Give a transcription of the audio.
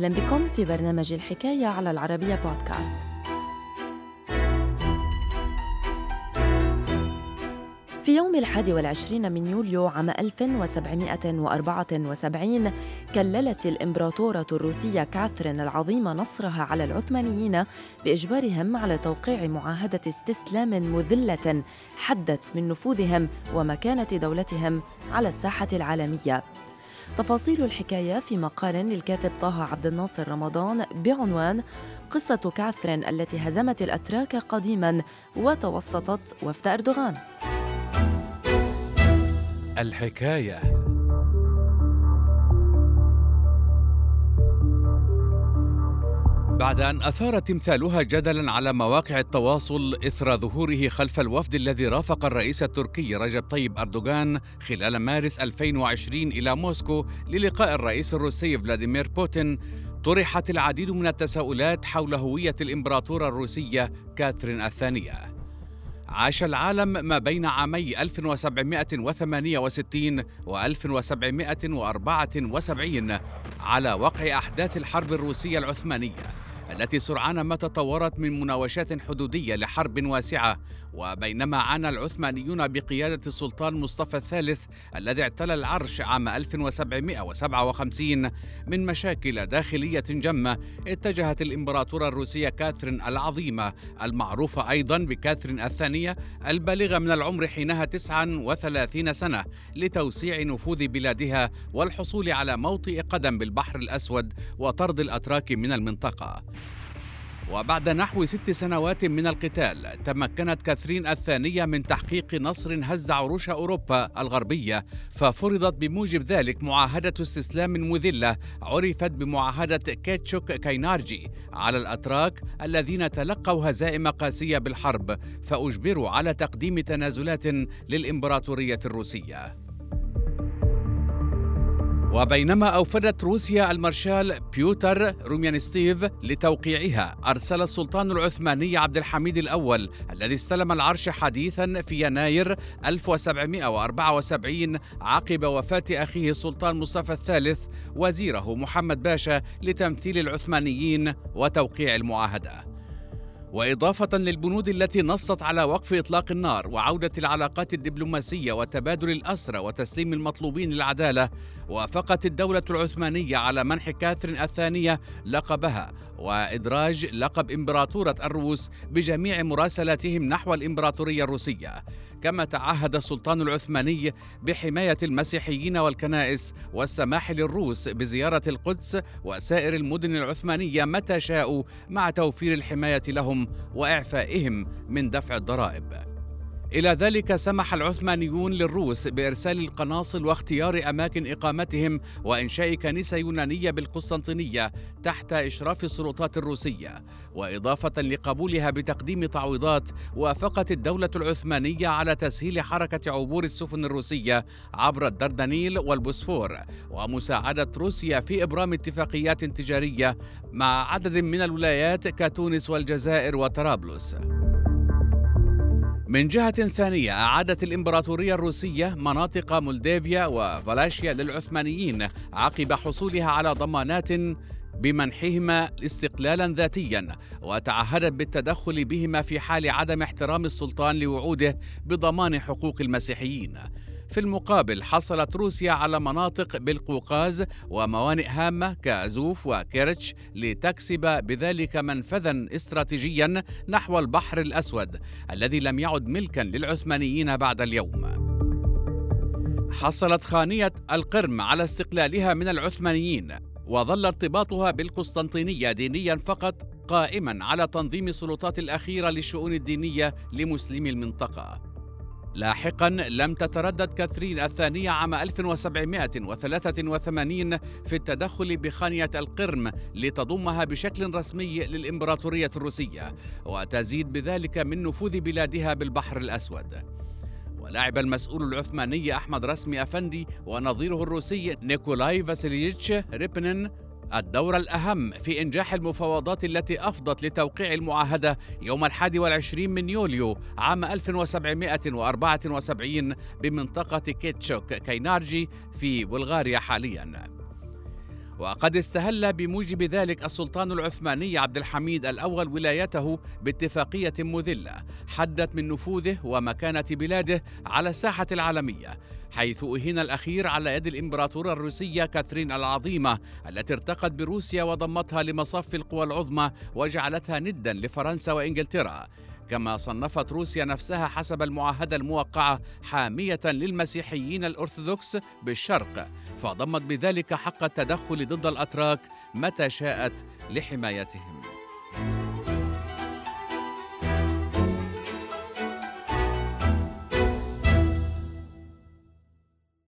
أهلا بكم في برنامج الحكاية على العربية بودكاست. في يوم الحادي والعشرين من يوليو عام 1774 كللت الإمبراطورة الروسية كاثرين العظيمة نصرها على العثمانيين بإجبارهم على توقيع معاهدة استسلام مذلة حدت من نفوذهم ومكانة دولتهم على الساحة العالمية. تفاصيل الحكاية في مقال للكاتب طه عبد الناصر رمضان بعنوان قصة كاثرين التي هزمت الأتراك قديما وتوسطت وفد أردوغان. الحكاية. بعد أن أثار تمثالها جدلا على مواقع التواصل إثر ظهوره خلف الوفد الذي رافق الرئيس التركي رجب طيب أردوغان خلال مارس 2020 إلى موسكو للقاء الرئيس الروسي فلاديمير بوتين. طرحت العديد من التساؤلات حول هوية الإمبراطورة الروسية كاثرين الثانية. عاش العالم ما بين عامي 1768 و 1774 على وقع أحداث الحرب الروسية العثمانية. التي سرعان ما تطورت من مناوشات حدودية لحرب واسعة وبينما عانى العثمانيون بقيادة السلطان مصطفى الثالث الذي اعتلى العرش عام 1757 من مشاكل داخلية جمة اتجهت الإمبراطورة الروسية كاثرين العظيمة المعروفة أيضا بكاثرين الثانية البالغة من العمر حينها 39 سنة لتوسيع نفوذ بلادها والحصول على موطئ قدم بالبحر الأسود وطرد الأتراك من المنطقة. وبعد نحو ست سنوات من القتال تمكنت كاثرين الثانية من تحقيق نصر هز عروش أوروبا الغربية ففرضت بموجب ذلك معاهدة استسلام مذلة عرفت بمعاهدة كيتشوك كاينارجي على الأتراك الذين تلقوا هزائم قاسية بالحرب فأجبروا على تقديم تنازلات للإمبراطورية الروسية. وبينما أوفدت روسيا المارشال بيوتر روميانتسيف لتوقيعها أرسل السلطان العثماني عبد الحميد الأول الذي استلم العرش حديثا في يناير 1774 عقب وفاة أخيه السلطان مصطفى الثالث وزيره محمد باشا لتمثيل العثمانيين وتوقيع المعاهدة. وإضافة للبنود التي نصت على وقف إطلاق النار وعودة العلاقات الدبلوماسية وتبادل الأسرى وتسليم المطلوبين للعدالة وافقت الدولة العثمانية على منح كاثرين الثانية لقبها وإدراج لقب إمبراطورة الروس بجميع مراسلاتهم نحو الإمبراطورية الروسية. كما تعهد السلطان العثماني بحماية المسيحيين والكنائس والسماح للروس بزيارة القدس وسائر المدن العثمانية متى شاءوا مع توفير الحماية لهم. وإعفائهم من دفع الضرائب. إلى ذلك سمح العثمانيون للروس بإرسال القناصل واختيار أماكن إقامتهم وإنشاء كنيسة يونانية بالقسطنطينية تحت إشراف السلطات الروسية وإضافة لقبولها بتقديم تعويضات وافقت الدولة العثمانية على تسهيل حركة عبور السفن الروسية عبر الدردنيل والبوسفور ومساعدة روسيا في إبرام اتفاقيات تجارية مع عدد من الولايات كتونس والجزائر وطرابلس. من جهة ثانية أعادت الإمبراطورية الروسية مناطق مولديفيا وفالاشيا للعثمانيين عقب حصولها على ضمانات بمنحهما استقلالا ذاتيا وتعهدت بالتدخل بهما في حال عدم احترام السلطان لوعوده بضمان حقوق المسيحيين. في المقابل حصلت روسيا على مناطق بالقوقاز وموانئ هامة كأزوف وكيرتش لتكسب بذلك منفذا استراتيجيا نحو البحر الأسود الذي لم يعد ملكا للعثمانيين بعد اليوم. حصلت خانية القرم على استقلالها من العثمانيين وظل ارتباطها بالقسطنطينية دينيا فقط قائما على تنظيم السلطات الأخيرة للشؤون الدينية لمسلمي المنطقة. لاحقا لم تتردد كاثرين الثانية عام 1783 في التدخل بخانية القرم لتضمها بشكل رسمي للإمبراطورية الروسية وتزيد بذلك من نفوذ بلادها بالبحر الأسود. ولعب المسؤول العثماني أحمد رسمي أفندي ونظيره الروسي نيكولاي فاسيليتش ريبنين الدور الأهم في إنجاح المفاوضات التي أفضت لتوقيع المعاهدة يوم الحادي والعشرين من يوليو عام 1774 بمنطقة كيتشوك كينارجي في بلغاريا حالياً. وقد استهل بموجب ذلك السلطان العثماني عبد الحميد الأول ولايته باتفاقية مذلة حدت من نفوذه ومكانة بلاده على الساحة العالمية حيث أهين الأخير على يد الإمبراطورة الروسية كاثرين العظيمة التي ارتقت بروسيا وضمتها لمصف القوى العظمى وجعلتها ندا لفرنسا وإنجلترا. كما صنفت روسيا نفسها حسب المعاهدة الموقعة حامية للمسيحيين الأرثوذكس بالشرق فضمت بذلك حق التدخل ضد الأتراك متى شاءت لحمايتهم.